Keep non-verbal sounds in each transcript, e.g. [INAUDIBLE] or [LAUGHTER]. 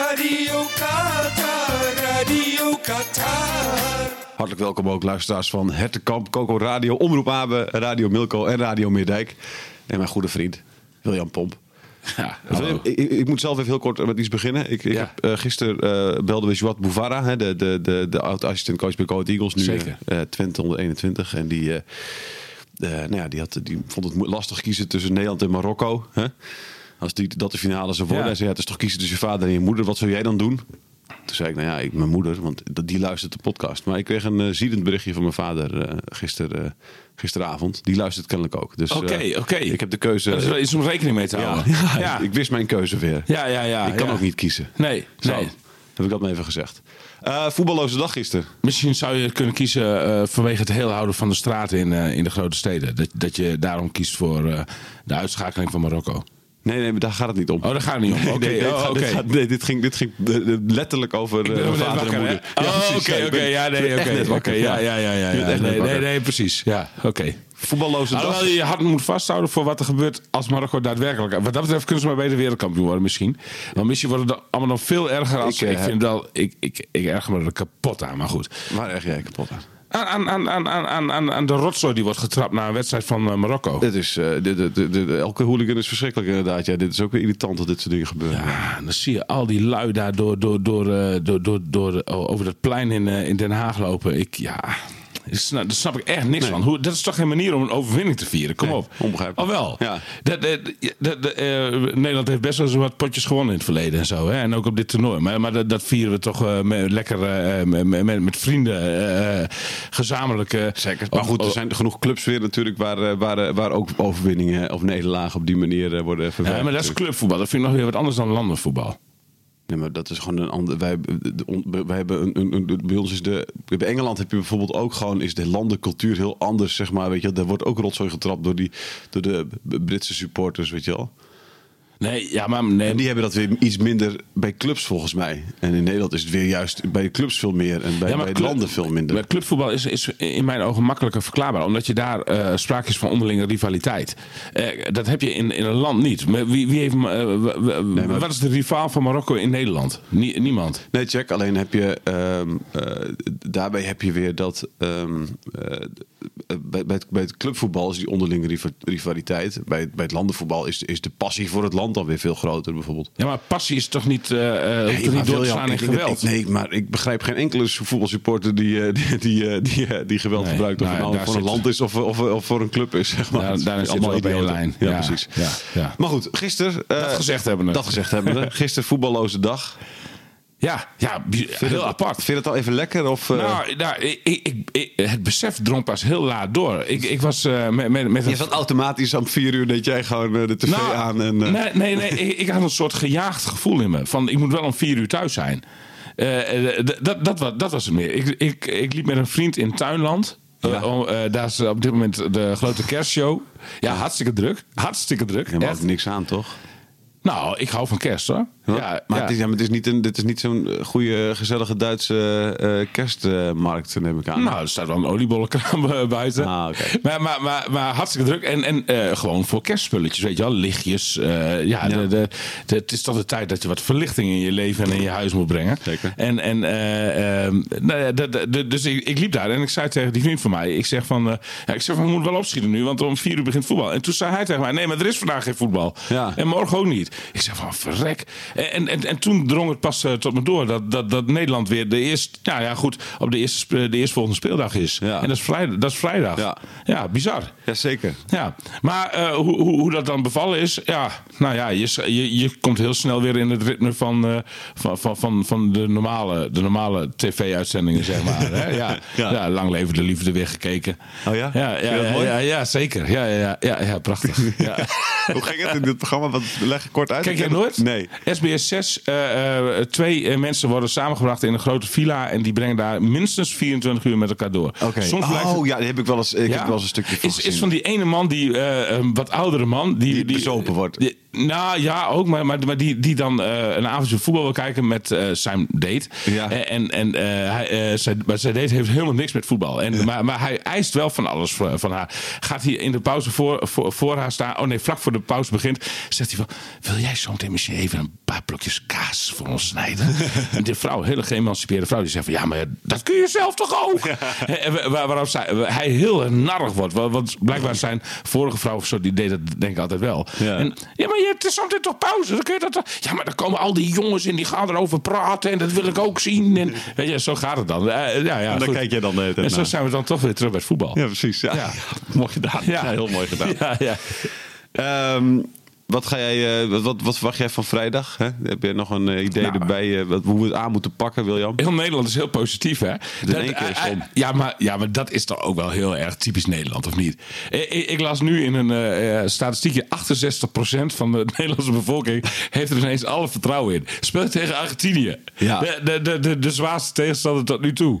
Radio Qatar, Radio Qatar. Hartelijk welkom ook luisteraars van Hertenkamp, Coco Radio, Omroep Abe, Radio Milko en Radio Meerdijk. En mijn goede vriend William Pomp. Ja, ik, ik- ik moet zelf even heel kort met iets beginnen. Ik, ik Ja. heb, eh, gisteren eh, belde we Joat Bouvara, hè, de, de, de, de oud-assistent-coach bij Coat Eagles, nu Zeker. eh, Twente 121. En die, eh, eh, nou ja, die, had, die vond het lastig kiezen tussen Nederland en Marokko. Hè? Als die, dat de finale zou worden. Ja. Hij zei, ja, het is toch kiezen tussen je vader en je moeder. Wat zou jij dan doen? Toen zei ik, nou ja, ik, mijn moeder, want die luistert de podcast. Maar ik kreeg een eh, ziedend berichtje van mijn vader eh, gister, eh, gisteravond. Die luistert kennelijk ook. Dus, Oké, oké. Ik heb de keuze... Dat is wel iets om rekening mee te ja, houden. [LAUGHS] ja, ja. Ik wist mijn keuze weer. ja, ja, ja, ik kan ja. ook niet kiezen. Nee, Zo, nee. heb ik dat maar even gezegd. Voetballoze dag gisteren. Misschien zou je kunnen kiezen vanwege het heel houden van de straten in, in de grote steden. Dat, dat je daarom kiest voor de uitschakeling van Marokko. Nee, nee, daar gaat het niet om. Oh, daar gaat het niet om. [LAUGHS] Oké, Nee, oh, dit, nee, dit ging, dit ging eh, eh, letterlijk over eh, vader wakker, en moeder. Oh, oké, oké. Ja, nee, oké. Ja, ja, ja, ja. Ja. Nee, nee, nee, precies. Ja, oké. Voetballoze dag. Alhoewel je je hart moet vasthouden voor wat er gebeurt als Marokko daadwerkelijk... Wat dat betreft kunnen ze maar beter wereldkampioen worden misschien. Want misschien wordt het allemaal nog veel erger als... Ik, Ik, vind wel... Ik, ik, ik erger me er kapot aan, maar goed. Waar erg jij kapot aan? Aan, aan, aan, aan, aan, de rotzooi die wordt getrapt na een wedstrijd van eh, Marokko. Dit is, eh, dit, dit- elke hooligan is verschrikkelijk inderdaad. Ja, dit is ook weer irritant dat dit soort dingen gebeuren. Ja, dan zie je al die lui daar door, door, door, eh, door, door, door, eh, over dat plein in, in Den Haag lopen. Ik, ja, daar snap, daar snap ik echt niks Nee. van. Hoe, dat is toch geen manier om een overwinning te vieren? Kom Nee, op. onbegrijpelijk. Oh wel. Ja. Eh, Nederland heeft best wel zo wat potjes gewonnen in het verleden en zo. Hè? En ook op dit toernooi. Maar, maar dat, dat vieren we toch eh, met, lekker eh, met, met, met vrienden. gezamenlijk. Zeker. Maar goed, er zijn genoeg clubs weer natuurlijk waar, waar, waar ook overwinningen of nederlagen op die manier worden verwerkt. Ja, maar dat is clubvoetbal. Dat vind ik nog weer wat anders dan landenvoetbal. Nee, maar dat is gewoon een ander. Wij, wij hebben een, een, bij ons is de. Bij Engeland heb je bijvoorbeeld ook gewoon. Is de landencultuur heel anders, zeg maar. Weet je, daar wordt ook rotzooi getrapt door, die, door de Britse supporters, weet je wel. Nee, ja, maar nee, En die hebben dat weer iets minder bij clubs volgens mij. En in Nederland is het weer juist bij de clubs veel meer en bij, Ja, bij club- landen veel minder. Maar clubvoetbal is, is in mijn ogen makkelijker verklaarbaar. Omdat je daar eh sprake is van onderlinge rivaliteit. Eh, dat heb je in, in een land niet. Maar Wie, wie heeft, eh, maar- Wat is de rivaal van Marokko in Nederland? Nie- niemand. Nee, check. Alleen heb je ehm, eh, daarbij heb je weer dat ehm, eh, bij, bij, het, bij het clubvoetbal is die onderlinge riva- rivaliteit. Bij, het- bij het landenvoetbal is, is de passie voor het land dan weer veel groter, bijvoorbeeld. Ja, maar passie is toch niet, toch maar niet slaan in geweld? ik- nee, maar ik begrijp geen enkele voetbalsupporter die, eh, [LAUGHS] die, die, die, die geweld Nee, gebruikt. Of nou het nou daar voor een land is of, of, of voor een club is. Zeg maar. Daar- daarin is we op idioten. lijn. Ja, Ja, precies. ja, ja. Maar goed, gisteren... Dat gezegd hebbende. Dat gezegd hebbende. [LAUGHS] Gisteren voetballoze dag. Ja, ja heel het- apart. Vind je het al even lekker? Of, eh, Nou, nou ik, ik, ik- het besef drong pas heel laat door. Ik, ik was eh, met, met, met Je zat automatisch om vier uur dat jij gewoon eh, de tv Nou, aan en... Nee, nee, nee ik, ik had een soort gejaagd gevoel in me. Van, ik moet wel om vier uur thuis zijn. Dat, dat, was, dat was het meer. Ik, ik, ik liep met een vriend in Tuinland. Ja. eh, daar is op dit moment de grote kerstshow. Ja, hartstikke druk. Hartstikke druk. Je er niks aan, toch? Nou, ik hou van kerst hoor. Ja, maar ja. Het is, ja, maar het is niet, een, dit is niet zo'n eh, goede, gezellige Duitse eh, kerstmarkt, neem ik aan. Nou, er staat wel een oliebollenkraam eh, [LAUGHS] buiten. Ah, maar, maar, maar, maar hartstikke druk. En, en eh, gewoon voor kerstspulletjes, weet je wel. Lichtjes. eh, ja, De, de, de- het is toch de tijd dat je wat verlichting in je leven en in je huis moet brengen. Zeker. En, en eh, ehm, nou dus ik, ik liep daar en ik zei tegen die vriend van mij. Ik zeg van, eh, ja, ik zeg van, we moeten wel opschieten nu, want om vier uur begint voetbal. En toen zei hij tegen mij, nee, maar er is vandaag geen voetbal. Ja. En morgen ook niet. Ik zeg van, verrek. En, en, en toen drong het pas eh, tot me door dat, dat, dat Nederland weer de eerste, ja, ja goed, op de eerste, spe- de eerstvolgende speeldag is. Ja. En dat is vrijdag. Dat is vrijdag. Ja. ja bizar. Jazeker. Ja, maar eh, hoe, hoe, hoe dat dan bevallen is, ja, nou ja, je, je, je komt heel snel weer in het ritme van, eh, van, van, van, van de normale, de normale tv-uitzendingen, zeg maar. Hè? [LAUGHS] Ja, Ja. ja. lang leven de liefde weer gekeken. Oh ja? Ja, ja, je ja, ja, ja, zeker. Ja, ja, ja, ja, ja prachtig. [LAUGHS] Ja. Hoe ging het in dit programma? Wat, leg ik kort uit. Kijk jij heb- nooit? Nee. SBS 6, eh, eh, twee eh, mensen worden samengebracht in een grote villa en die brengen daar minstens 24 uur met elkaar door. Soms blijkt het- Oh ja, die heb ik wel eens, ik Ja. heb wel eens een stukje van is, is van die ene man, die een wat oudere man. Die, Die bezopen wordt. die- nou ja, ook. Maar, maar, maar die, die dan eh, een avondje voetbal wil kijken met eh, zijn date. Ja. Eh, En, en eh, hij, eh, zijn, maar zijn date heeft helemaal niks met voetbal. En, maar, maar hij eist wel van alles van, van haar. Gaat hij in de pauze voor, voor, voor haar staan? Oh nee, vlak voor de pauze begint. Zegt hij van, wil jij zo meteen misschien even een paar blokjes kaas voor ons snijden? [LAUGHS] en die vrouw, hele geëmancipeerde vrouw, die zegt van, ja, maar dat kun je zelf toch ook? [LAUGHS] Waar- waarop zij, hij heel narrig wordt. Want- blijkbaar zijn vorige vrouw of zo, die deed dat denk ik altijd wel. Ja. En, ja, maar je hebt zometeen toch pauze? Dan kun je dat toch- Ja, maar dan komen al die jongens in die gaan erover praten en dat wil ik ook zien. En, [LAUGHS] weet je, zo gaat het dan. Eh, ja, ja, En dan goed. kijk jij dan En zo zijn we dan toch weer terug bij het voetbal. Ja, precies. Ja. Ja. [LAUGHS] mooi gedaan. Ja. heel mooi gedaan. [LAUGHS] Ja, ja. Ehm, wat, ga jij, eh, wat, wat, wat verwacht jij van vrijdag? Hè? Heb je nog een eh, idee Nou. erbij eh, wat, hoe we het aan moeten pakken, William? Heel Nederland is heel positief, hè? in één keer is om. ja, maar, ja, maar dat is toch ook wel heel erg typisch Nederland, of niet? Ik, ik, las nu in een statistiekje... 68% van de [LAUGHS] Nederlandse bevolking heeft er ineens alle vertrouwen in. Speelt tegen Argentinië. Ja. De, de, de, de, de zwaarste tegenstander tot nu toe.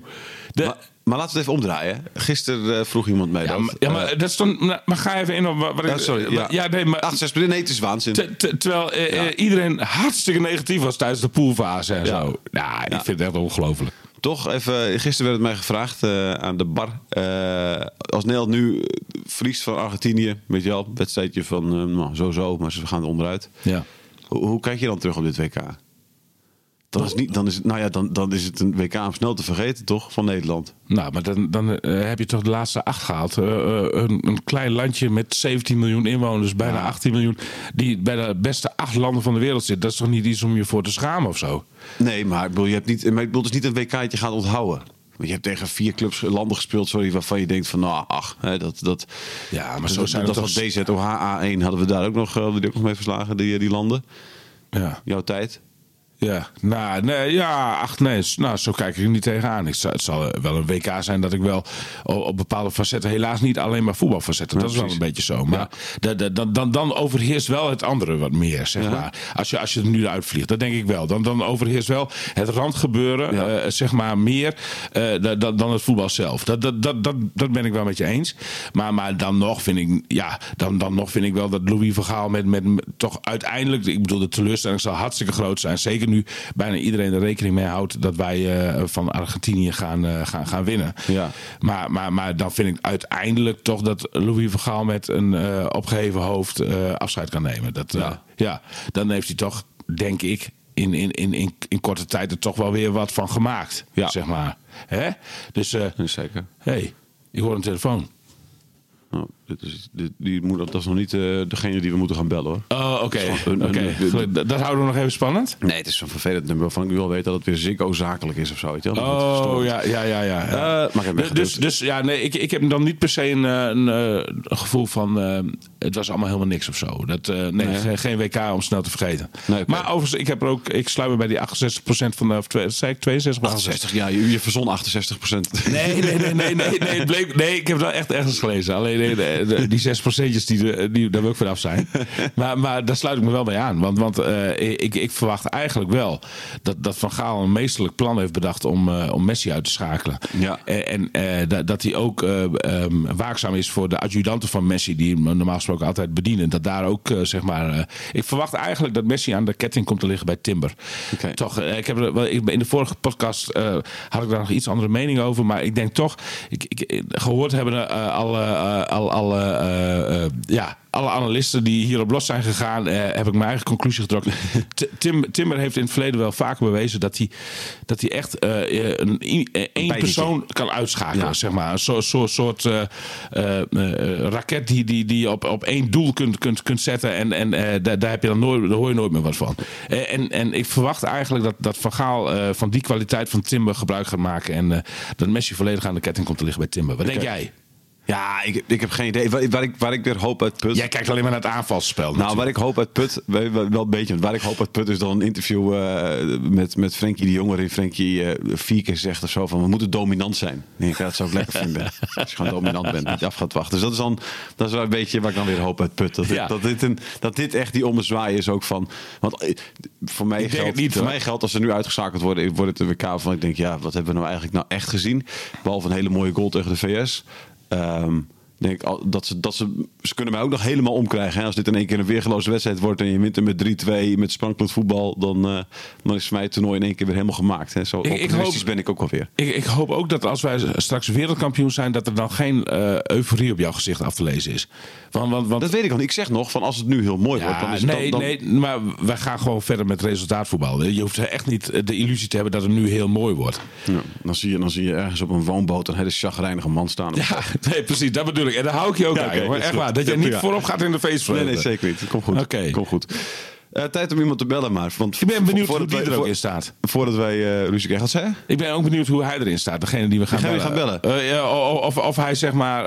De, Maar, maar laten we het even omdraaien. Gisteren eh, vroeg iemand mij ja, dat. maar, ja, maar, Eh, dat nou, maar ga even in op wat ik... ja, sorry. Ja. ja nee, maar... 68 nee, het is waanzin. Te- te- terwijl eh, eh, iedereen hartstikke negatief was tijdens de poolfase en zo. Ja, ik vind het echt ongelooflijk. Toch even, gisteren werd het mij gevraagd eh, aan de bar. eh, als Nederland nu eh, verliest van Argentinië, weet je wel, wedstrijdje van eh, nou, zo-zo, maar ze gaan er onderuit. Ja. Hoe, hoe kijk je dan terug op dit WK? Dan is, niet, dan is, het, nou ja, dan, dan is het een WK om snel te vergeten, toch? Van Nederland. Nou, maar dan, dan eh, heb je toch de laatste acht gehaald. Eh, eh, een, een klein landje met 17 miljoen inwoners, bijna 18 miljoen, die bij de beste acht landen van de wereld zit. Dat is toch niet iets om je voor te schamen of zo? Nee, maar ik bedoel, je hebt niet, maar ik bedoel, het is niet een WK dat je gaat onthouden. Want je hebt tegen vier clubs, landen gespeeld, sorry, waarvan je denkt van, nou, ach, hè, dat, dat, Ja, maar zo dat, zijn dat was toch... DZOH A1 hadden we daar ook nog, die ook nog mee verslagen, die, die landen. Ja, Jouw tijd. Ja. Nou, nee, ja, ach nee, nou, zo kijk ik er niet tegenaan. Ik, het zal wel een WK zijn dat ik wel op, bepaalde facetten, helaas niet alleen maar voetbalfacetten, dat is wel een beetje zo. Maar da- da- dan, dan, dan overheerst wel het andere wat meer, zeg maar. Als je, als je er nu uitvliegt, dat denk ik wel. Dan, dan overheerst wel het randgebeuren, Ja. eh, zeg maar, meer eh, da- da- dan het voetbal zelf. Dat, dat, dat, dat, dat ben ik wel met je eens. Maar, maar dan nog vind ik, ja, dan, dan nog vind ik wel dat Louis van Gaal met, met, met toch uiteindelijk, ik bedoel, de teleurstelling zal hartstikke groot zijn. Zeker nu bijna iedereen er rekening mee houdt dat wij eh, van Argentinië gaan, eh, gaan, gaan winnen. Ja. Maar, maar, maar dan vind ik uiteindelijk toch dat Louis van Gaal met een eh, opgeheven hoofd afscheid kan nemen. Dat, Ja. ja, dan heeft hij toch, denk ik, in, in, in, in, in korte tijd er toch wel weer wat van gemaakt. Ja. Zeg maar. Hè? Dus, Zeker. hey, ik hoor een telefoon. Nou, dit, die moet, dat is nog niet eh, degene die we moeten gaan bellen hoor. Oh, oké. Een- een- een- Dat houden we nog even spannend. Nee, het is zo'n vervelend nummer waarvan ik al weet dat het weer Ziggo zakelijk is of zo. Weet je wel? Oh, ja, ja, ja. ja. Eh, maar ik heb dus, dus, weggeduwd. dus ja, nee, ik, ik heb dan niet per se een, eh, een, een gevoel van het was allemaal helemaal niks of zo. Dat, nee, Nee. Geen, WK om snel te vergeten. Nee. Maar overigens, ik heb er ook, ik sluit me bij die 68% van de, of twee- zei ik 62 of 68, ja, je, je verzon 68 procent. Nee, nee, nee, nee, nee, nee, bleek, nee, ik heb wel echt ergens gelezen. Alleen nee, de- die zes procentjes, die, die, daar wil ik vanaf zijn. [LAUGHS] Maar, maar daar sluit ik me wel bij aan. Want, want eh, ik, ik verwacht eigenlijk wel dat, dat Van Gaal een meesterlijk plan heeft bedacht om, eh, om Messi uit te schakelen. Ja. En, en eh, dat, dat hij ook eh, ehm, waakzaam is voor de adjudanten van Messi, die hem normaal gesproken altijd bedienen. Dat daar ook, eh, zeg maar. eh, ik verwacht eigenlijk dat Messi aan de ketting komt te liggen bij Timber. Toch, eh, ik heb ik, in de vorige podcast eh, had ik daar nog iets andere mening over. Maar ik denk toch, ik, ik, gehoord hebben eh, alle, eh, al, alle eh, ja, alle analisten die hierop los zijn gegaan, eh, heb ik mijn eigen conclusie getrokken. [LAUGHS] Tim, Timber heeft in het verleden wel vaker bewezen dat hij, dat hij echt een, één persoon kan uitschakelen. Ja. Zeg maar. Een soort, soort, soort raket die, die, die je op, op één doel kunt, kunt, kunt zetten. En, en daar, daar, heb je dan nooit, daar hoor je nooit meer wat van. En, en ik verwacht eigenlijk dat, dat Van Gaal van die kwaliteit van Timber gebruik gaat maken. En dat Messi volledig aan de ketting komt te liggen bij Timber. Wat denk jij? Ja, ik, ik heb geen idee. Waar, waar ik, waar ik weer hoop uit put... Jij kijkt alleen maar naar het aanvalsspel. Nou, waar ik hoop uit put, wel, een beetje, waar ik hoop uit put is dan een interview eh, met, met Frenkie de Jong, waarin Frenkie eh, vier keer zegt of zo van we moeten dominant zijn. Ik denk, ja, dat zou ik lekker vinden. [LAUGHS] Als je gewoon dominant bent, niet af gaat wachten. Dus dat is dan dat is wel een beetje waar ik dan weer hoop uit put. Dat, dit- Ja. dat, dit, een, dat dit echt die ommezwaai is ook van. Want eh, voor mij, geldt, niet, voor hoor. mij geldt als ze nu uitgeschakeld worden, wordt het een WK van ik denk, ja, wat hebben we nou eigenlijk nou echt gezien? Behalve een hele mooie goal tegen de VS. Ehm, ik denk dat ze, dat ze, ze kunnen mij ook nog helemaal omkrijgen. Hè? Als dit in één keer een weergeloze wedstrijd wordt en je wint er met 3-2 met sprankelend voetbal, dan, eh, dan is voor mij het toernooi in één keer weer helemaal gemaakt. Hè? Zo Ik- hoop- ben ik ook wel weer. Ik, ik hoop ook dat als wij straks wereldkampioen zijn, dat er dan geen eh, euforie op jouw gezicht af te lezen is. Want, want, want Dat weet ik al. Ik zeg nog van als het nu heel mooi wordt, dan is het nee, dan, dan- nee, maar wij gaan gewoon verder met resultaatvoetbal. Je hoeft echt niet de illusie te hebben dat het nu heel mooi wordt. Ja, dan, zie je, dan zie je ergens op een woonboot een hele chagrijnige man staan. [LAUGHS] Ja, nee, precies, dat bedoel En daar hou ik je ook Ja, aan, Echt waar. Dat je Ja, niet voorop gaat in de feestvreugde. Nee, nee, zeker niet. Komt goed. Oké. Komt goed. Eh, tijd om iemand te bellen, maar. Want Ik ben benieuwd hoe die wij- er ook voor- in staat. Voordat wij eh ruzie krijgen. Wat zei je? Ik ben ook benieuwd hoe hij erin staat. Degene die we gaan Degene bellen. gaan Eh, ja, of, of hij zeg maar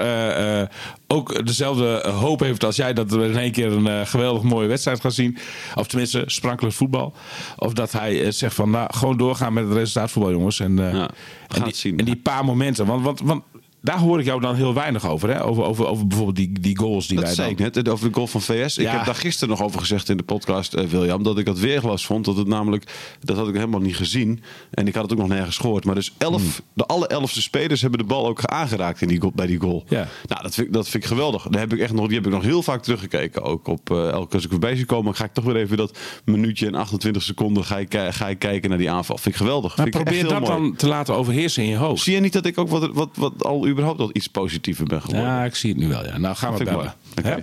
ook dezelfde hoop heeft als jij dat we in één keer een geweldig mooie wedstrijd gaan zien. Of tenminste sprankelend voetbal. Of dat hij zegt van nou gewoon doorgaan met het resultaatvoetbal jongens. En, we gaan en, die, het zien. en die paar momenten. Want, want, want daar hoor ik jou dan heel weinig over. Hè? Over, over, over bijvoorbeeld die, die goals die Dat wij zei dan... ik net, over de goal van VS. Ik heb daar gisteren nog over gezegd in de podcast, eh, William, dat ik dat weerglas vond. Dat het namelijk, dat had ik helemaal niet gezien. En ik had het ook nog nergens gehoord. Maar dus elf, Hmm. de alle elfste spelers hebben de bal ook aangeraakt in die goal, bij die goal. Ja. Nou, dat vind, ik, dat vind ik geweldig. Daar heb ik echt nog, die heb ik nog heel vaak teruggekeken. Ook op eh, elke als ik voorbij zie komen, ga ik toch weer even dat minuutje en 28 seconden ga ik, ga ik kijken naar die aanval. Vind ik geweldig. Maar Vind probeer dat mooi. dan te laten overheersen in je hoofd. Zie je niet dat ik ook wat, wat, wat al überhaupt al iets positiever ben geworden? Ja, ik zie het nu wel. Ja. Nou gaan we bellen.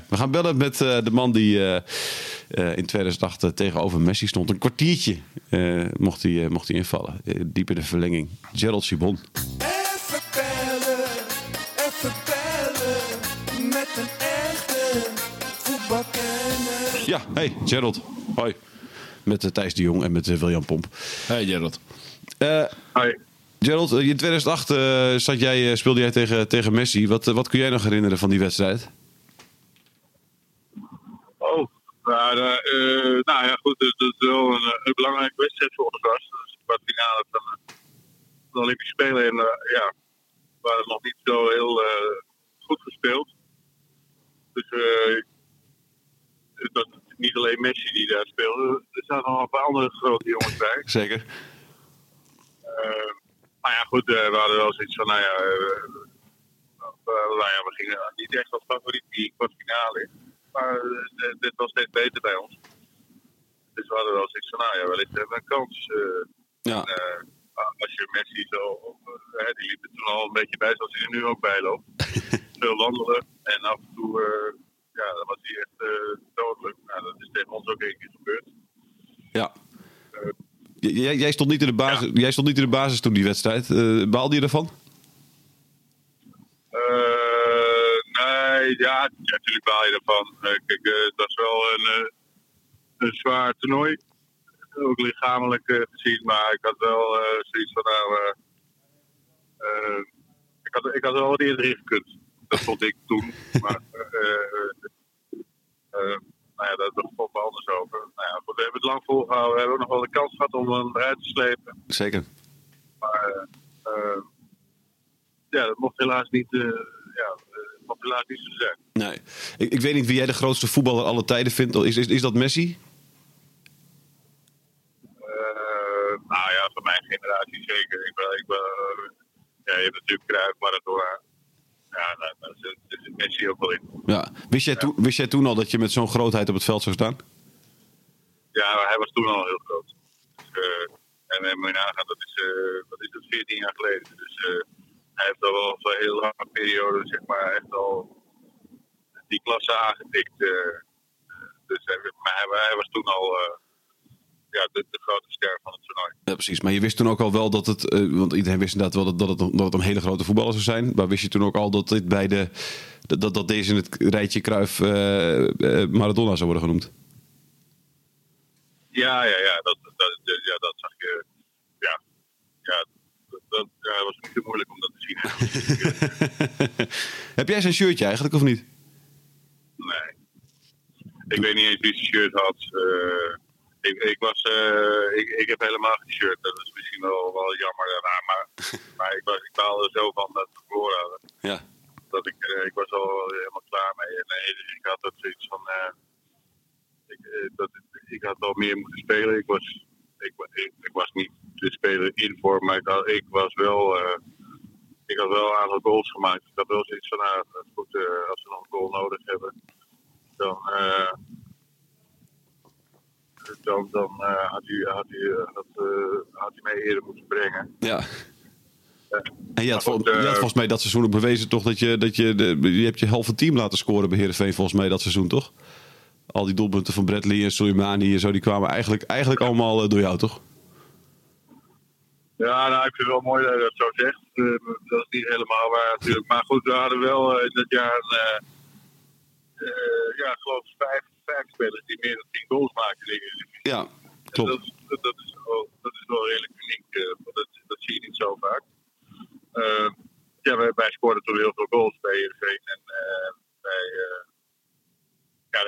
We gaan bellen met eh, de man die eh, eh, in 2008 eh, tegenover Messi stond. Een kwartiertje eh, mocht, hij, mocht hij invallen. Diep in de verlenging. Gerald Sibon. Even bellen, even bellen. Met een echte voetbalkenner. Ja, hey Gerald. Hoi. Met Thijs de Jong en met William Pomp. Hey Gerald. Eh, Hoi. Gerald, eh, in 2008 eh, zat jij, eh, speelde jij tegen, tegen Messi. Wat, wat kun jij nog herinneren van die wedstrijd? Oh, nou, nou ja, goed. Het is wel een, een belangrijke wedstrijd voor ons was. Dat is de kwartfinale van de Olympische Spelen. En ja, we waren nog niet zo heel goed gespeeld. Dus het was niet alleen Messi die daar speelde. Er zaten nog een paar andere grote jongens bij. Zeker. Maar ja, goed, eh, we hadden wel zoiets van, nou ja, eh, eh, nou ja, we gingen niet echt als favoriet die kwartfinale. Maar dit was steeds beter bij ons. Dus we hadden wel zoiets van, nou ja, wellicht hebben we een kans. Ja. eh, als je Messi zo, die liep er toen al een beetje bij, zoals hij er nu ook bij loopt. [LAUGHS] Veel wandelen en af en toe, ja, dan was hij echt eh, dodelijk. Nou, dat is tegen ons ook een keer gebeurd. ja. Jij, jij, stond niet in de basis, jij stond niet in de basis toen die wedstrijd. Eh baalde je ervan? Eh, nee, ja, natuurlijk baal je ervan. Eh, kijk, het was wel een, een zwaar toernooi. Ook lichamelijk gezien, maar ik had wel zoiets van, nou, ik, had, ik had wel wat eerder in gekund. Dat vond ik toen. [LAUGHS] Maar, nou ja, daar vond me anders over. Nou ja, we hebben het lang volgehouden. We hebben ook nog wel de kans gehad om hem eruit te slepen. Zeker. Maar eh, ja, dat mocht helaas niet, eh, ja, eh, mocht helaas niet zo zijn. Nee. Ik, ik weet niet wie jij de grootste voetballer aller tijden vindt. Is, is, is dat Messi? Nou ja, van mijn generatie zeker. Ik ben, ik ben, ja, je hebt natuurlijk Cruijff, Maradona. Ja, daar zit, Messi ook wel in. Ja. Wist, jij toen, wist jij toen al dat je met zo'n grootheid op het veld zou staan? Ja, hij was toen al heel groot. Dus, eh, en dan moet je nagaan, dat is, eh, wat is het, 14 jaar geleden. Dus eh, hij heeft al wel voor een heel lange periode, zeg maar, echt al die klasse aangetikt. eh, eh, dus hij, maar hij, hij was toen al eh, ja, de, de grote ster van het toernooi. Ja, precies. Maar je wist toen ook al wel dat het... eh, want iedereen wist inderdaad wel dat, dat, het, dat het een hele grote voetballer zou zijn. Maar wist je toen ook al dat dit bij de... Dat, dat, dat deze in het rijtje Cruijff eh, eh, Maradona zou worden genoemd? Ja, ja, ja, dat, dat, ja, dat zag je. Ja, ja, dat, ja, was niet zo moeilijk om dat te zien. [LAUGHS] Heb jij zijn shirtje eigenlijk of niet? Nee. Ik weet niet eens wie zijn shirt had. Ik, ik, was, eh, ik, ik heb helemaal geen shirt. Dat is misschien wel, wel jammer daarna. Maar, [LAUGHS] maar ik, was, ik baalde zo van dat we verloren hadden. Ja. Dat ik, eh, ik was al helemaal klaar mee. En eh, ik had ook zoiets van. eh, ik, dat, ik had wel meer moeten spelen. Ik was, ik, ik, ik was niet de speler in vorm, maar ik, had, ik was wel. ik had wel een aantal goals gemaakt. Ik had wel zoiets van, nou, dat goed, als we nog een goal nodig hebben, dan, dan, dan eh, had, hij, had, eh, had, eh, had hij mij eerder moeten brengen. Ja. En je had, vol- je had volgens mij dat seizoen ook bewezen toch dat je... Dat je, de, je hebt je halve team laten scoren bij Heerenveen volgens mij dat seizoen, toch? Al die doelpunten van Bradley en Soleimani en zo, die kwamen eigenlijk, eigenlijk allemaal door jou, toch? Ja, nou, ik vind het wel mooi dat je dat zo zegt. Dat is niet helemaal waar natuurlijk. [LAUGHS] Maar goed, we hadden wel in dat jaar een, eh, ja, ik geloof vijf, vijf spelers die meer dan tien goals maken in de. Ja, Dat, klopt. dat, dat is wel, dat is wel redelijk uniek. eh, want dat, dat zie je niet zo vaak. Eh, ja, wij, wij scoorden toen heel veel goals bij Heerenveen. En eh, wij, eh, ja,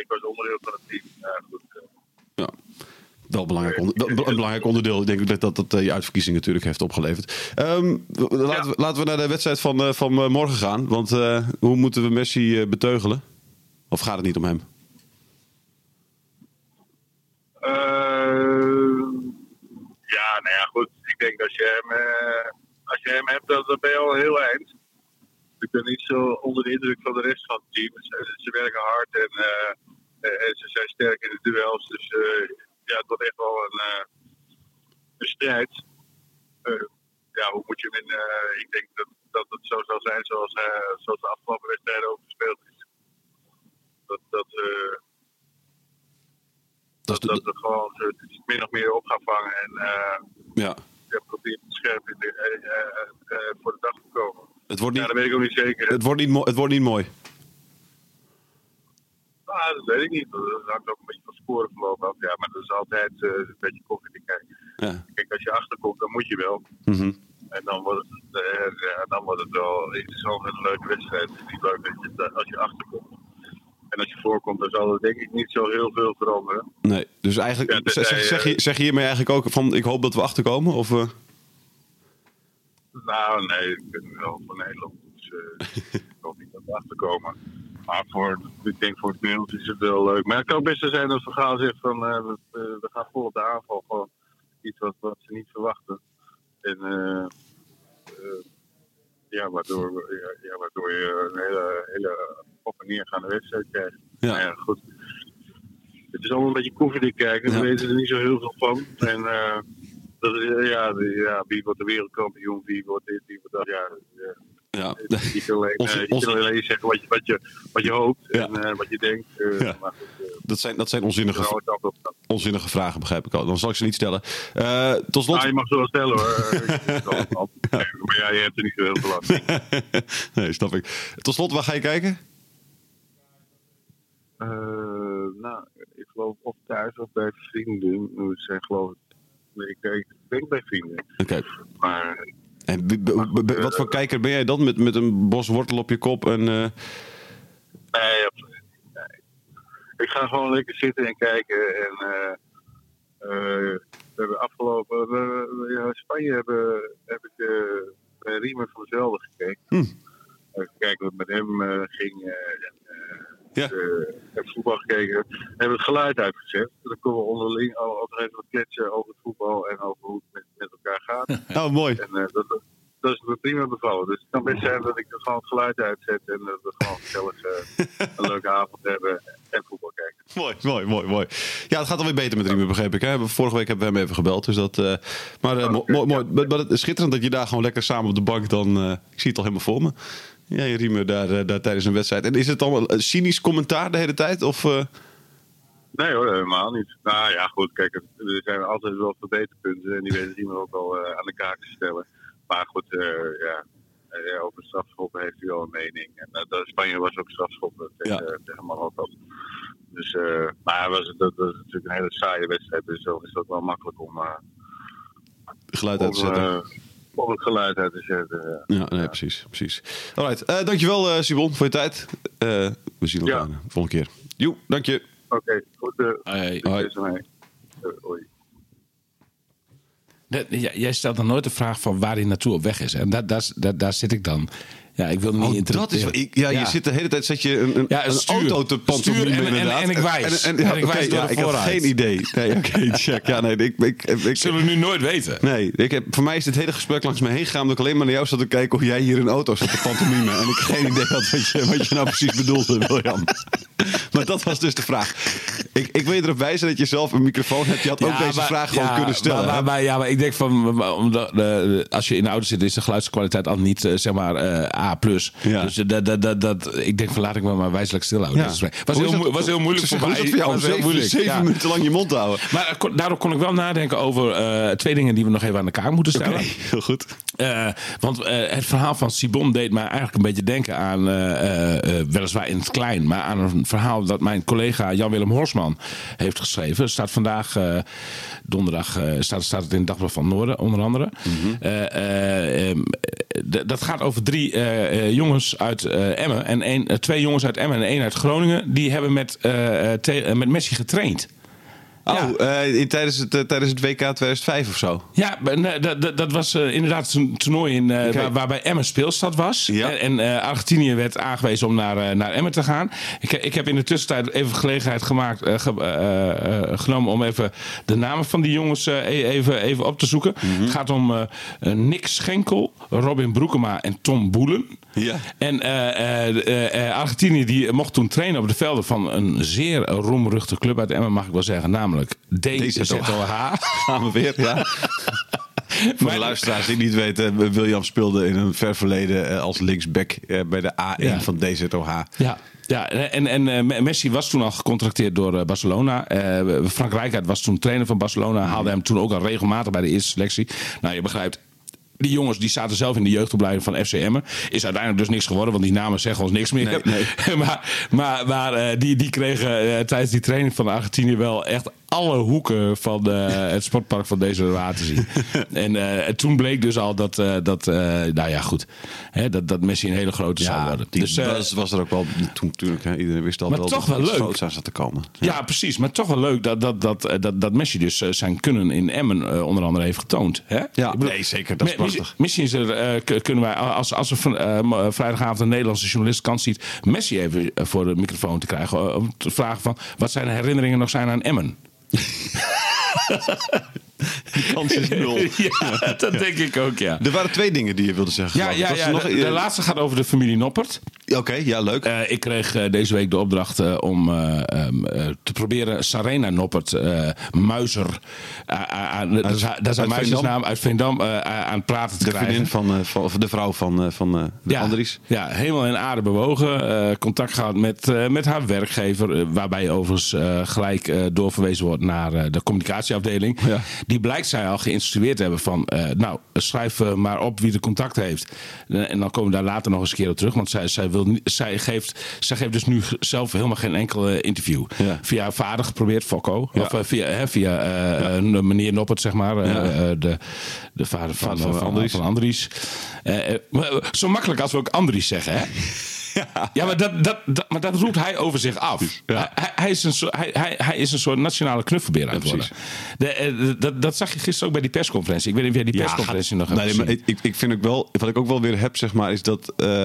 ik, was onderdeel van het team. Ja, goed, Ja. Wel een belangrijk, onder- wel een belangrijk onderdeel. Ik denk dat dat, dat je uitverkiezing natuurlijk heeft opgeleverd. Ehm, laten, we, laten we naar de wedstrijd van, van morgen gaan. Want hoe moeten we Messi beteugelen? Of gaat het niet om hem? Eh, ja, nou ja, goed. Ik denk als je hem, eh, als je hem hebt, dan, ben je al heel eind. Ik ben niet zo onder de indruk van de rest van het team. Ze, werken hard en, eh, en ze zijn sterk in de duels. Dus ja, het wordt echt wel een, strijd. Ja, hoe moet je hem in... ik denk dat, dat het zo zal zijn zoals, zoals de afgelopen wedstrijden ook gespeeld is. Dat, dat, Dat dat, we gewoon ze min of meer op gaan vangen en eh ja. ja, proberen scherp in de, eh, eh, voor de dag te komen. het, wordt Ja, niet, dat weet ik ook niet zeker. het, wordt niet het wordt niet mooi. Ah, dat weet ik niet. Dat hangt ook een beetje van scoreverloop af. Ja, maar dat is altijd eh, een beetje koffie kijken. Ja. Kijk, als je achterkomt, dan moet je wel. Mhm. En dan wordt het, eh, ja, dan wordt het wel interessant en een leuke wedstrijd. Het is niet leuk dat je, als je achterkomt. En als je voorkomt, dan zal er denk ik niet zo heel veel veranderen. Nee, dus eigenlijk Ja, zeg, zeg, eh, je, zeg je hiermee eigenlijk ook van ik hoop dat we achterkomen? Of, eh? Nou, nee, ik ben wel voor Nederland. Dus eh, [LAUGHS] ik hoop niet dat we achterkomen. Maar voor, ik denk voor het Nederlands is het wel leuk. Maar het kan ook best zo zijn dat Vergaal zegt van eh, we, we gaan vol op de aanval. Gewoon iets wat, wat ze niet verwachten. En ja, waardoor, we- ja, ja, waardoor je een hele, hele op en neergaande wedstrijd krijgt. Ja. Nou ja, goed. Het is allemaal een beetje koffiedik kijken. Ja. We weten er niet zo heel veel van. En eh, dat is, eh, ja, de- ja, wie wordt de wereldkampioen, wie wordt dit, wie wordt dat. Ja, ja. ja. Je kan alleen, Onze- [LAUGHS] eh, je onze- kan alleen zeggen wat je, wat je, wat je hoopt Ja. en wat je denkt. Ja. Maar goed, Dat zijn, dat zijn onzinnige, gaan. onzinnige vragen, begrijp ik al. Dan zal ik ze niet stellen. Eh, tot slot. Nou, je mag ze wel stellen hoor. [LAUGHS] Maar ja, je hebt er niet zo heel veel last van. [LAUGHS] nee, snap ik. Tot slot, waar ga je kijken? Eh, nou, ik geloof of thuis of bij vrienden. We zijn geloof ik... nee, Ik denk, bij vrienden. Oké. Maar En wat voor kijker ben jij dan? Met, met een bos wortel op je kop en... eh, Nee, absoluut niet. Nee. Ik ga gewoon lekker zitten en kijken. En eh, eh, we hebben afgelopen. we- ja, Spanje hebben, heb ik eh bij Riemer van Zelden gekeken. Hm. Even kijken wat met hem eh, ging. eh, en, eh, Ja. eh, heb voetbal gekeken. We hebben het geluid uitgezet. Dan kunnen we onderling al- ook nog even wat kletsen over het voetbal en over hoe het met, met elkaar gaat. [LAUGHS] Oh, mooi. En eh, dat, is me prima bevallen. Dus het kan best zijn dat ik er gewoon het geluid uitzet en dat we gewoon gezellig eh, een [LAUGHS] leuke avond hebben en voetbal kijken. Mooi, mooi, mooi, mooi. Ja, het gaat alweer beter met Riemer, begreep ik. Hè? Vorige week hebben we hem even gebeld. Dus dat, eh, maar eh, Oké, mooi, mooi. Maar, maar het is schitterend dat je daar gewoon lekker samen op de bank dan... eh, ik zie het al helemaal voor me. Jij Riemer daar, eh, daar tijdens een wedstrijd. En is het dan een cynisch commentaar de hele tijd? Of, eh, Nee hoor, helemaal niet. Nou ja, goed, kijk, er zijn altijd wel verbeterpunten en die weten iemand ook al eh, aan de kaak te stellen. Maar goed, eh, ja, eh, over strafschoppen heeft hij wel een mening. En eh, Spanje was ook strafschoppen tegen, Ja. tegen Marokko. Dus, eh, maar was, dat was natuurlijk een hele saaie wedstrijd, dus dan is het ook wel makkelijk om, eh, geluid uit te zetten? Om het geluid uit te zetten. ja. Ja, nee, precies. precies. Alright, eh, dankjewel eh Simon voor je tijd. Eh, we zien elkaar Ja. de volgende keer. Joe, dank je. Oké, goed. ermee. Eh, hoi. Jij stelt dan nooit de vraag van waar hij naartoe op weg is. En daar, daar, daar, daar zit ik dan. Ja, ik wil niet Oh, dat is ik, ja, je zit de hele tijd zet je een, een, Ja, een een stuur. auto te pantomimen Stuur en- en- inderdaad. en ik wijs. En, en, ja, En ik wijs door ja, de ik geen idee. Nee, oké, check. Ja, nee, ik, ik, ik, Zullen we nu nooit weten. Nee, ik heb, voor mij is dit hele gesprek langs me heen gegaan... omdat ik alleen maar naar jou zat te kijken... of jij hier een auto zat te pantomimen. en ik geen idee had wat je, wat je nou precies bedoelde, William. maar dat was dus de vraag. Ik, ik wil je erop wijzen dat je zelf een microfoon hebt. Je had ook deze maar- vraag gewoon kunnen stellen. Maar, maar, ja, maar ik denk van, omdat, eh, als je in de auto zit, is de geluidskwaliteit al niet, eh, zeg maar, eh, A+. Ja. Dus eh, dat, dat, dat, dat, ik denk van, laat ik me maar wijselijk stilhouden. Ja. Dus het was, heel, dat- was heel moeilijk voor mij. voor jou Was heel zeven, moeilijk, zeven ja. minuten lang je mond houden? Maar eh, kon- daardoor kon ik wel nadenken over eh, twee dingen die we nog even aan elkaar moeten stellen. Oké, [LAUGHS] heel goed. Want het verhaal van Sibon deed mij eigenlijk een beetje denken aan, weliswaar in het klein, maar aan een verhaal dat mijn collega Jan-Willem Horsman heeft geschreven. Staat vandaag, donderdag, staat, staat het in het Dagblad van Noorden, onder andere. Eh, ehm, dat gaat over drie eh, eh, jongens uit eh, Emmen en eh, twee jongens uit Emmen en één uit Groningen. Die hebben met, te- met Messi getraind. Oh, eh, in, tijdens, het, eh, tijdens het WK 2005 of zo? Ja, nee, dat, was eh, inderdaad een toernooi in, waar, waarbij Emmen speelstad was. Ja. En, en Argentinië werd aangewezen om naar, naar Emmen te gaan. Ik, ik heb in de tussentijd even gelegenheid gemaakt, ge- genomen om even de namen van die jongens e- even, even op te zoeken. Mhm. Het gaat om Nick Schenkel, Robin Broekema en Tom Boelen. Ja. En Argentinië die mocht toen trainen op de velden van een zeer roemruchte club uit Emmen, mag ik wel zeggen, namelijk DZOH. Gaan we weer, ja. [LAUGHS] Voor de luisteraars die niet weten, William speelde in een ver verleden eh, als linksback eh, bij de A1 Ja. van DZOH. Ja. Ja, en, en eh, Messi was toen al gecontracteerd door eh, Barcelona. Eh, Frank Rijkaard was toen trainer van Barcelona. Haalde hem toen ook al regelmatig bij de eerste selectie. Nou, je begrijpt. Die jongens die zaten zelf in de jeugdopleiding van FC Emmen. Is uiteindelijk dus niks geworden, want die namen zeggen ons niks meer. Nee, [LAUGHS] maar maar, maar eh, die, die kregen eh, tijdens die training van Argentinië wel echt alle hoeken van eh, [LAUGHS] het sportpark van deze raad te zien. en toen bleek dus al dat, dat nou ja, goed, hè, dat, dat Messi een hele grote zou worden. dus, was, was er ook wel toen natuurlijk. hè, Iedereen wist al Maar wel toch dat wel leuk. groots aan zat te komen. Ja, precies. Maar toch wel leuk dat, dat, dat, dat, dat Messi dus zijn kunnen in Emmen onder andere heeft getoond. Hè? Ja, nee, zeker. Dat is Misschien is er, eh, kunnen wij, als, als er van, eh, m- vrijdagavond een Nederlandse journalist kans ziet... Messi even eh, voor de microfoon te krijgen. eh, Om te vragen van wat zijn herinneringen nog zijn aan Emmen. [LAUGHS] Die kans is nul. [LAUGHS] ja, dat denk ik ook, ja. Er waren twee dingen die je wilde zeggen. Ja, ja, ja nog- de, de laatste gaat over de familie Noppert. Oké, ja, leuk. Eh, ik kreeg eh, deze week de opdracht eh, om eh, ehm, eh, te proberen Sarena Noppert, eh Muizer, aan- dat is haar- dat is haar uit Veendam, eh, aan het praten te de krijgen. vriendin van, eh, van of de vrouw van, eh, van eh, de ja, Andries. ja, helemaal in aarde bewogen. eh, contact gehad met, eh, met haar werkgever. waarbij overigens eh, gelijk eh, doorverwezen wordt naar eh, de communicatieafdeling. Ja. Die zij al geïnstrueerd te hebben van... eh, nou, schrijf eh, maar op wie de contact heeft. Eh, en dan komen we daar later nog eens een keer op terug. Want zij, zij, wil niet, zij, geeft, zij geeft dus nu zelf helemaal geen enkel interview. Ja. Via haar vader geprobeerd, Fokko. Ja. Of via, hè, via eh, meneer Noppert, zeg maar. Ja. de, de vader van, van van, van Andries. Andries. Andries. Zo makkelijk als we ook Andries zeggen, hè? [LAUGHS] Ja, maar, dat, dat, dat, maar dat roept hij over zich af. Ja. Hij, hij, is een soort, hij, hij, hij is een soort nationale knuffelbeer aan het Ja, worden. precies. De, eh, dat, dat zag je gisteren ook bij die persconferentie. Ik weet niet of jij die persconferentie nog hebt nee, gezien. maar ik, ik, vind ook wel, wat ik ook wel weer heb, zeg maar, is dat eh,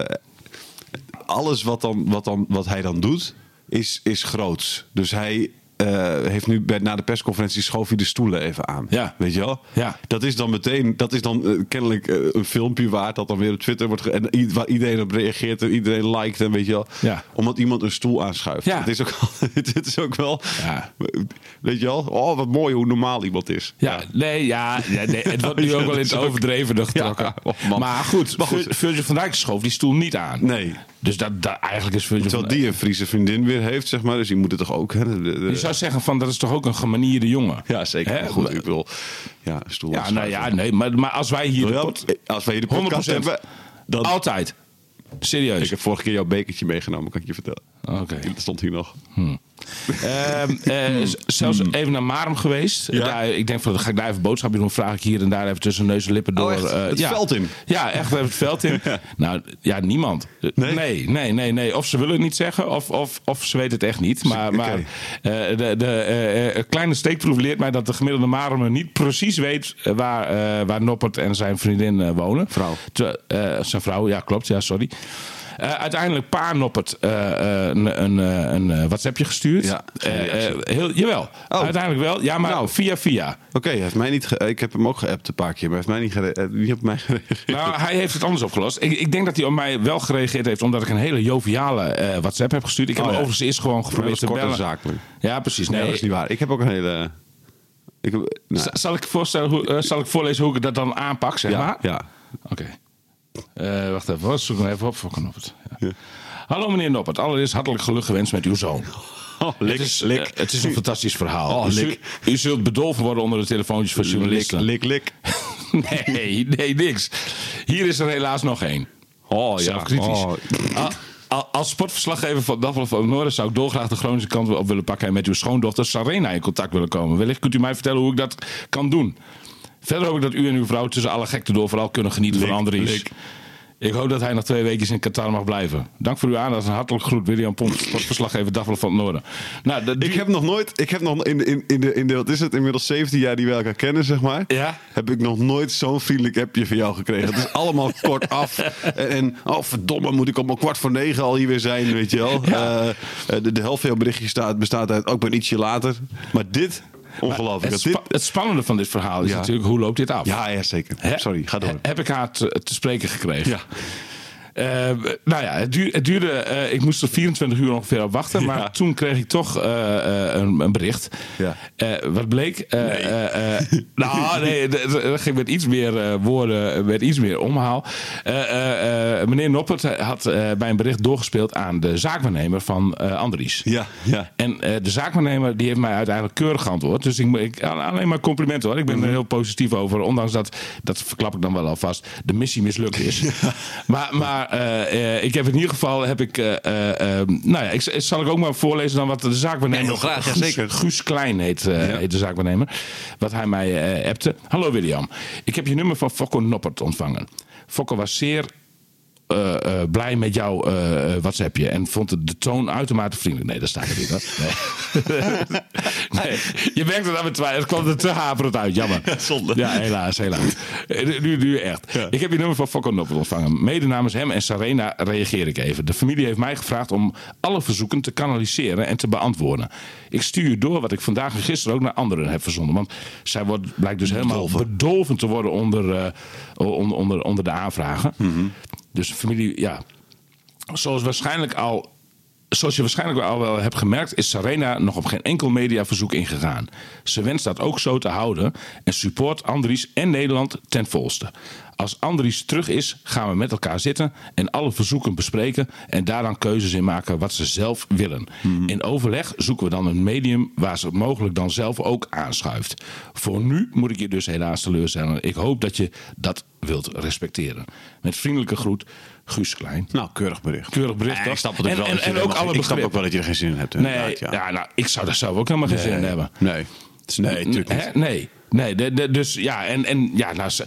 alles wat, dan, wat, dan, wat hij dan doet, is, is groots. Dus hij, heeft nu bij, na de persconferentie schoof hij de stoelen even aan. Ja. Weet je wel? Ja. Dat is dan meteen, dat is dan eh, kennelijk eh, een filmpje waard dat dan weer op Twitter wordt en waar iedereen op reageert en iedereen liked en weet je wel. Ja. Omdat iemand een stoel aanschuift. Ja. Het is ook, [LAUGHS] het, is ook wel, Ja. weet je wel? Oh, wat mooi hoe normaal iemand is. Ja, nee, ja, ja, nee, het wordt nu ook wel in het [LAUGHS] overdreven getrokken. Ja, oh maar goed, Maar goed. Vir- Virgil van Dijk schoof die stoel niet aan. Nee. Dus dat, dat, eigenlijk is van Terwijl die een Friese vriendin weer heeft, zeg maar. Dus die moet het toch ook. Hè? De- de- de- Je zou zeggen van dat is toch ook een gemanierde jongen. ja, zeker. Hè? Goed, ik bedoel, ja, stoel Ja, nou ja, nee, maar, maar als wij hier de Wel, Als wij hier de podcast 100%. hebben, dan... altijd. Serieus. Ik heb vorige keer jouw bekertje meegenomen, kan ik je vertellen. Oké. Dat stond hier nog. Ehm, eh, z- zelfs even naar Marem geweest. Hmm. Ja. Daar, ik denk van, dan ga ik daar even boodschapjes doen. Vraag ik hier en daar even tussen neus en lippen door. Oh, echt? eh, Het ja. veld in? Ja, echt even het veld in. [LAUGHS] Nou, ja, niemand. Nee? nee, nee, nee, nee. Of ze willen het niet zeggen, of, of, of ze weten het echt niet. Maar, maar eh, de, de kleine steekproef leert mij dat de gemiddelde Maremer niet precies weet waar, waar Noppert en zijn vriendin wonen. Vrouw. Zijn vrouw, ja, klopt, ja, sorry. Eh, uiteindelijk paar Noppert eh, eh, een, een, een WhatsAppje gestuurd. Ja, heel, jawel, Oh. uiteindelijk wel. Ja, maar Nou. via via. Oké, heeft mij niet ik heb hem ook geappt een paar keer, maar hij heeft mij niet, niet op mij gereageerd. Nou, hij heeft het anders opgelost. Ik, ik denk dat hij op mij wel gereageerd heeft, omdat ik een hele joviale WhatsApp heb gestuurd. Ik heb Oh, ja. overigens eerst gewoon geprobeerd te bellen. zakelijk. Ja, precies. Nee, Nee, dat is niet waar. Ik heb ook een hele... Ik heb, nou, Zal ik, voorstellen hoe, zal ik voorlezen hoe ik dat dan aanpak, zeg ja, maar? ja. Oké. Eh, wacht even, hoor. zoek hem even op voor Noppert. Ja. Hallo meneer Noppert, allereerst hartelijk geluk gewenst met uw zoon. Oh, lik, het, is, lik. eh, het is een fantastisch verhaal. Oh, u, zult- lik. u zult bedolven worden onder de telefoontjes van lik, journalisten. lik, lik. [LAUGHS] Nee, nee, niks. Hier is er helaas nog één. Oh, ja. Zelfkritisch. Oh. Als sportverslaggever van Dagblad van Noorden zou ik dolgraag de Groningse kant op willen pakken en met uw schoondochter Sarena in contact willen komen. Wellicht kunt u mij vertellen hoe ik dat kan doen. Verder hoop ik dat u en uw vrouw tussen alle gekte door vooral kunnen genieten Lik, van Andries. lik. Ik hoop dat hij nog twee weken in Qatar mag blijven. Dank voor uw aandacht en hartelijk groet William Pomp, sportverslaggever Dagblad van het Noorden. Nou, Ik heb nog nooit, ik heb nog in, in, in, de, in de, wat is het, inmiddels 17 jaar die we elkaar kennen, zeg maar. Ja. Heb ik nog nooit zo'n vriendelijk appje van jou gekregen. Het is allemaal [LAUGHS] kort af. En, en, oh verdomme, moet ik om een kwart voor negen al hier weer zijn, weet je wel. Eh, eh, de, de helft van jouw berichtje staat, bestaat uit, ook ben ietsje later. Maar dit, ongelooflijk. het, dat spa- dit, het spannende van dit verhaal is Ja. natuurlijk hoe loopt dit af? ja, ja, zeker. Sorry, ga door. He- Heb ik haar te, te spreken gekregen. Ja. Eh, nou ja, het, duur- het duurde. eh, ik moest er 24 uur ongeveer op wachten. [LAUGHS] Maar Ja. toen kreeg ik toch eh, een, een bericht. Ja. Wat bleek? Eh, nou, [LAUGHS] nee, dat ging met iets meer woorden, met iets meer omhaal. Meneer Noppert had bij een bericht doorgespeeld aan de zaakwaarnemer van Andries. Ja, ja. En de zaakwaarnemer die heeft mij uiteindelijk keurig geantwoord. Dus ik, ik, alleen maar complimenten hoor. Ik ben er heel positief over. Ondanks dat, dat verklap ik dan wel alvast, de missie mislukt is. [LAUGHS] Maar, maar eh, eh, ik heb in ieder geval, heb ik, eh, eh, eh, nou ja, ik, zal ik ook maar voorlezen dan wat de zaakwaarnemer... Ja, heel graag, ja, Guus- zeker. Guus Klein heet, heet de zaakwaarnemer. Wat hij mij appte. Hallo William, ik heb je nummer van Fokko Noppert ontvangen. Fokko was zeer eh, eh, blij met jouw eh, WhatsAppje en vond de toon uitermate vriendelijk. Nee, dat staat er niet. Nee. [LAUGHS] Je merkt het aan mijn twijfel. Het kwam er te haperend uit. Jammer. Ja, zonde. helaas, helaas. Eh, Nu, nu echt. Ik heb je nummer van Fokko Noppert ontvangen. Mede namens hem en Sarena reageer ik even. De familie heeft mij gevraagd om alle verzoeken te kanaliseren en te beantwoorden. Ik stuur door wat ik vandaag en gisteren ook naar anderen heb verzonden. Want zij wordt, blijkt dus helemaal bedolven, te worden onder, eh, onder, onder, onder de aanvragen. Dus de familie, ja, zoals waarschijnlijk al. Zoals je waarschijnlijk al wel hebt gemerkt, is Sarena nog op geen enkel mediaverzoek ingegaan. Ze wenst dat ook zo te houden en support Andries en Nederland ten volste. Als Andries terug is, gaan we met elkaar zitten en alle verzoeken bespreken en daar dan keuzes in maken wat ze zelf willen. In overleg zoeken we dan een medium waar ze mogelijk dan zelf ook aanschuift. Voor nu moet ik je dus helaas teleurstellen. Ik hoop dat je dat wilt respecteren. Met vriendelijke groet, Guus Klein. Nou, keurig bericht. Keurig bericht, Ja, ik snap En- wel en- ook alle Ik snap ook wel dat je er geen zin in hebt. Nee, ja. ja. nou, ik zou daar zelf ook helemaal geen zin in hebben. Nee. Nee, natuurlijk niet. Nee. Nee, de, de- dus ja, en, en ja, nou, ze-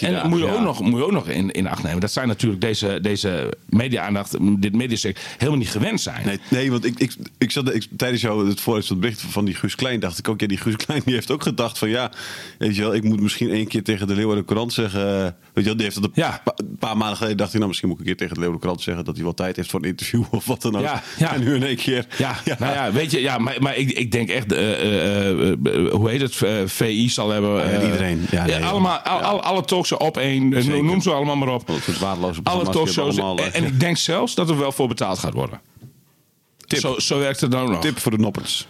en, moet je ja. ook nog, moet je ook nog in, in acht nemen. Dat zijn natuurlijk deze, deze media-aandacht, dit mediasec, helemaal niet gewend zijn. Nee, nee want ik, ik, ik zat, ik, tijdens jou het voorlezen van bericht van die Guus Klein dacht ik ook, ja, die Guus Klein die heeft ook gedacht van ja, weet je wel, ik moet misschien één keer tegen de Leeuwarden Courant zeggen, eh, weet je wel, die heeft dat een Ja. pa- een paar maanden geleden dacht hij, nou misschien moet ik een keer tegen de Leeuwarden Courant zeggen dat hij wel tijd heeft voor een interview of wat dan ook. Ja, ja. En nu in één keer. Ja, nou ja, weet je, ja, maar, maar ik, ik denk echt, eh, eh, eh, hoe heet het, Eh, VI zal hebben. Ja, eh, iedereen. Ja, nee, allemaal, al, ja. al- alle talkshows op één, eh, Zeker. noem ze allemaal maar op. Alle talkshows. allemaal, En, eh, en ik denk zelfs dat er wel voor betaald gaat worden. Tip. Zo, zo werkt het dan ook nog. Tip voor de noppers.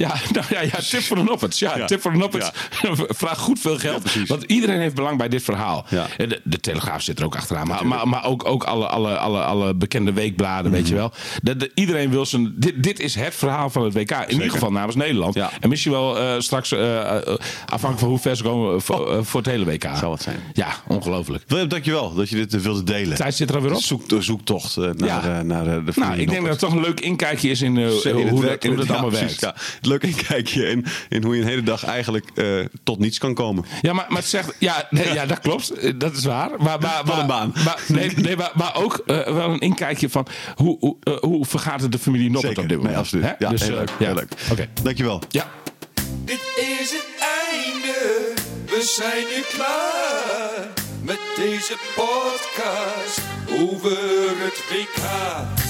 Ja, [LAUGHS] nou ja, ja, tip voor de Noppets. Ja, Ja. tip voor de Noppets. [LAUGHS] Vraag goed veel Ja, geld. want iedereen heeft belang bij dit verhaal. Ja. De, de Telegraaf zit er ook achteraan. Maar, maar, maar ook, ook alle, alle, alle, alle bekende weekbladen, weet je Mhm. wel. De, de- iedereen wil zijn... Dit, dit is het verhaal van het WK. In ieder geval namens Nederland. Ja. En misschien wel eh, straks, eh, eh, afhankelijk van hoe ver ze komen, eh, voor, voor het hele WK. Zou het zijn. Ja, ongelooflijk. Willem, dankjewel dat je dit wilde delen. Tijd zit er alweer op. Zoek, zoektocht naar, Ja. naar de Nou, ik denk dat het toch een leuk inkijkje is in, het hoe, dat, hoe in dat het- allemaal ja, werkt. Leuk inkijkje in, in hoe je een hele dag eigenlijk eh, tot niets kan komen. Ja, maar, maar het zegt, ja, nee, ja, dat klopt. Dat is waar. Maar, maar, Wat een maar- baan. Maar, nee, nee, maar, maar ook eh, wel een inkijkje van hoe, hoe, eh, hoe vergaat het de familie Noppert op dit moment. nee, absoluut. Hè? Ja, Dus, heel leuk. ja. Heel leuk. Oké. Dankjewel. Ja. Dit is het einde, we zijn nu klaar met deze podcast over het WK.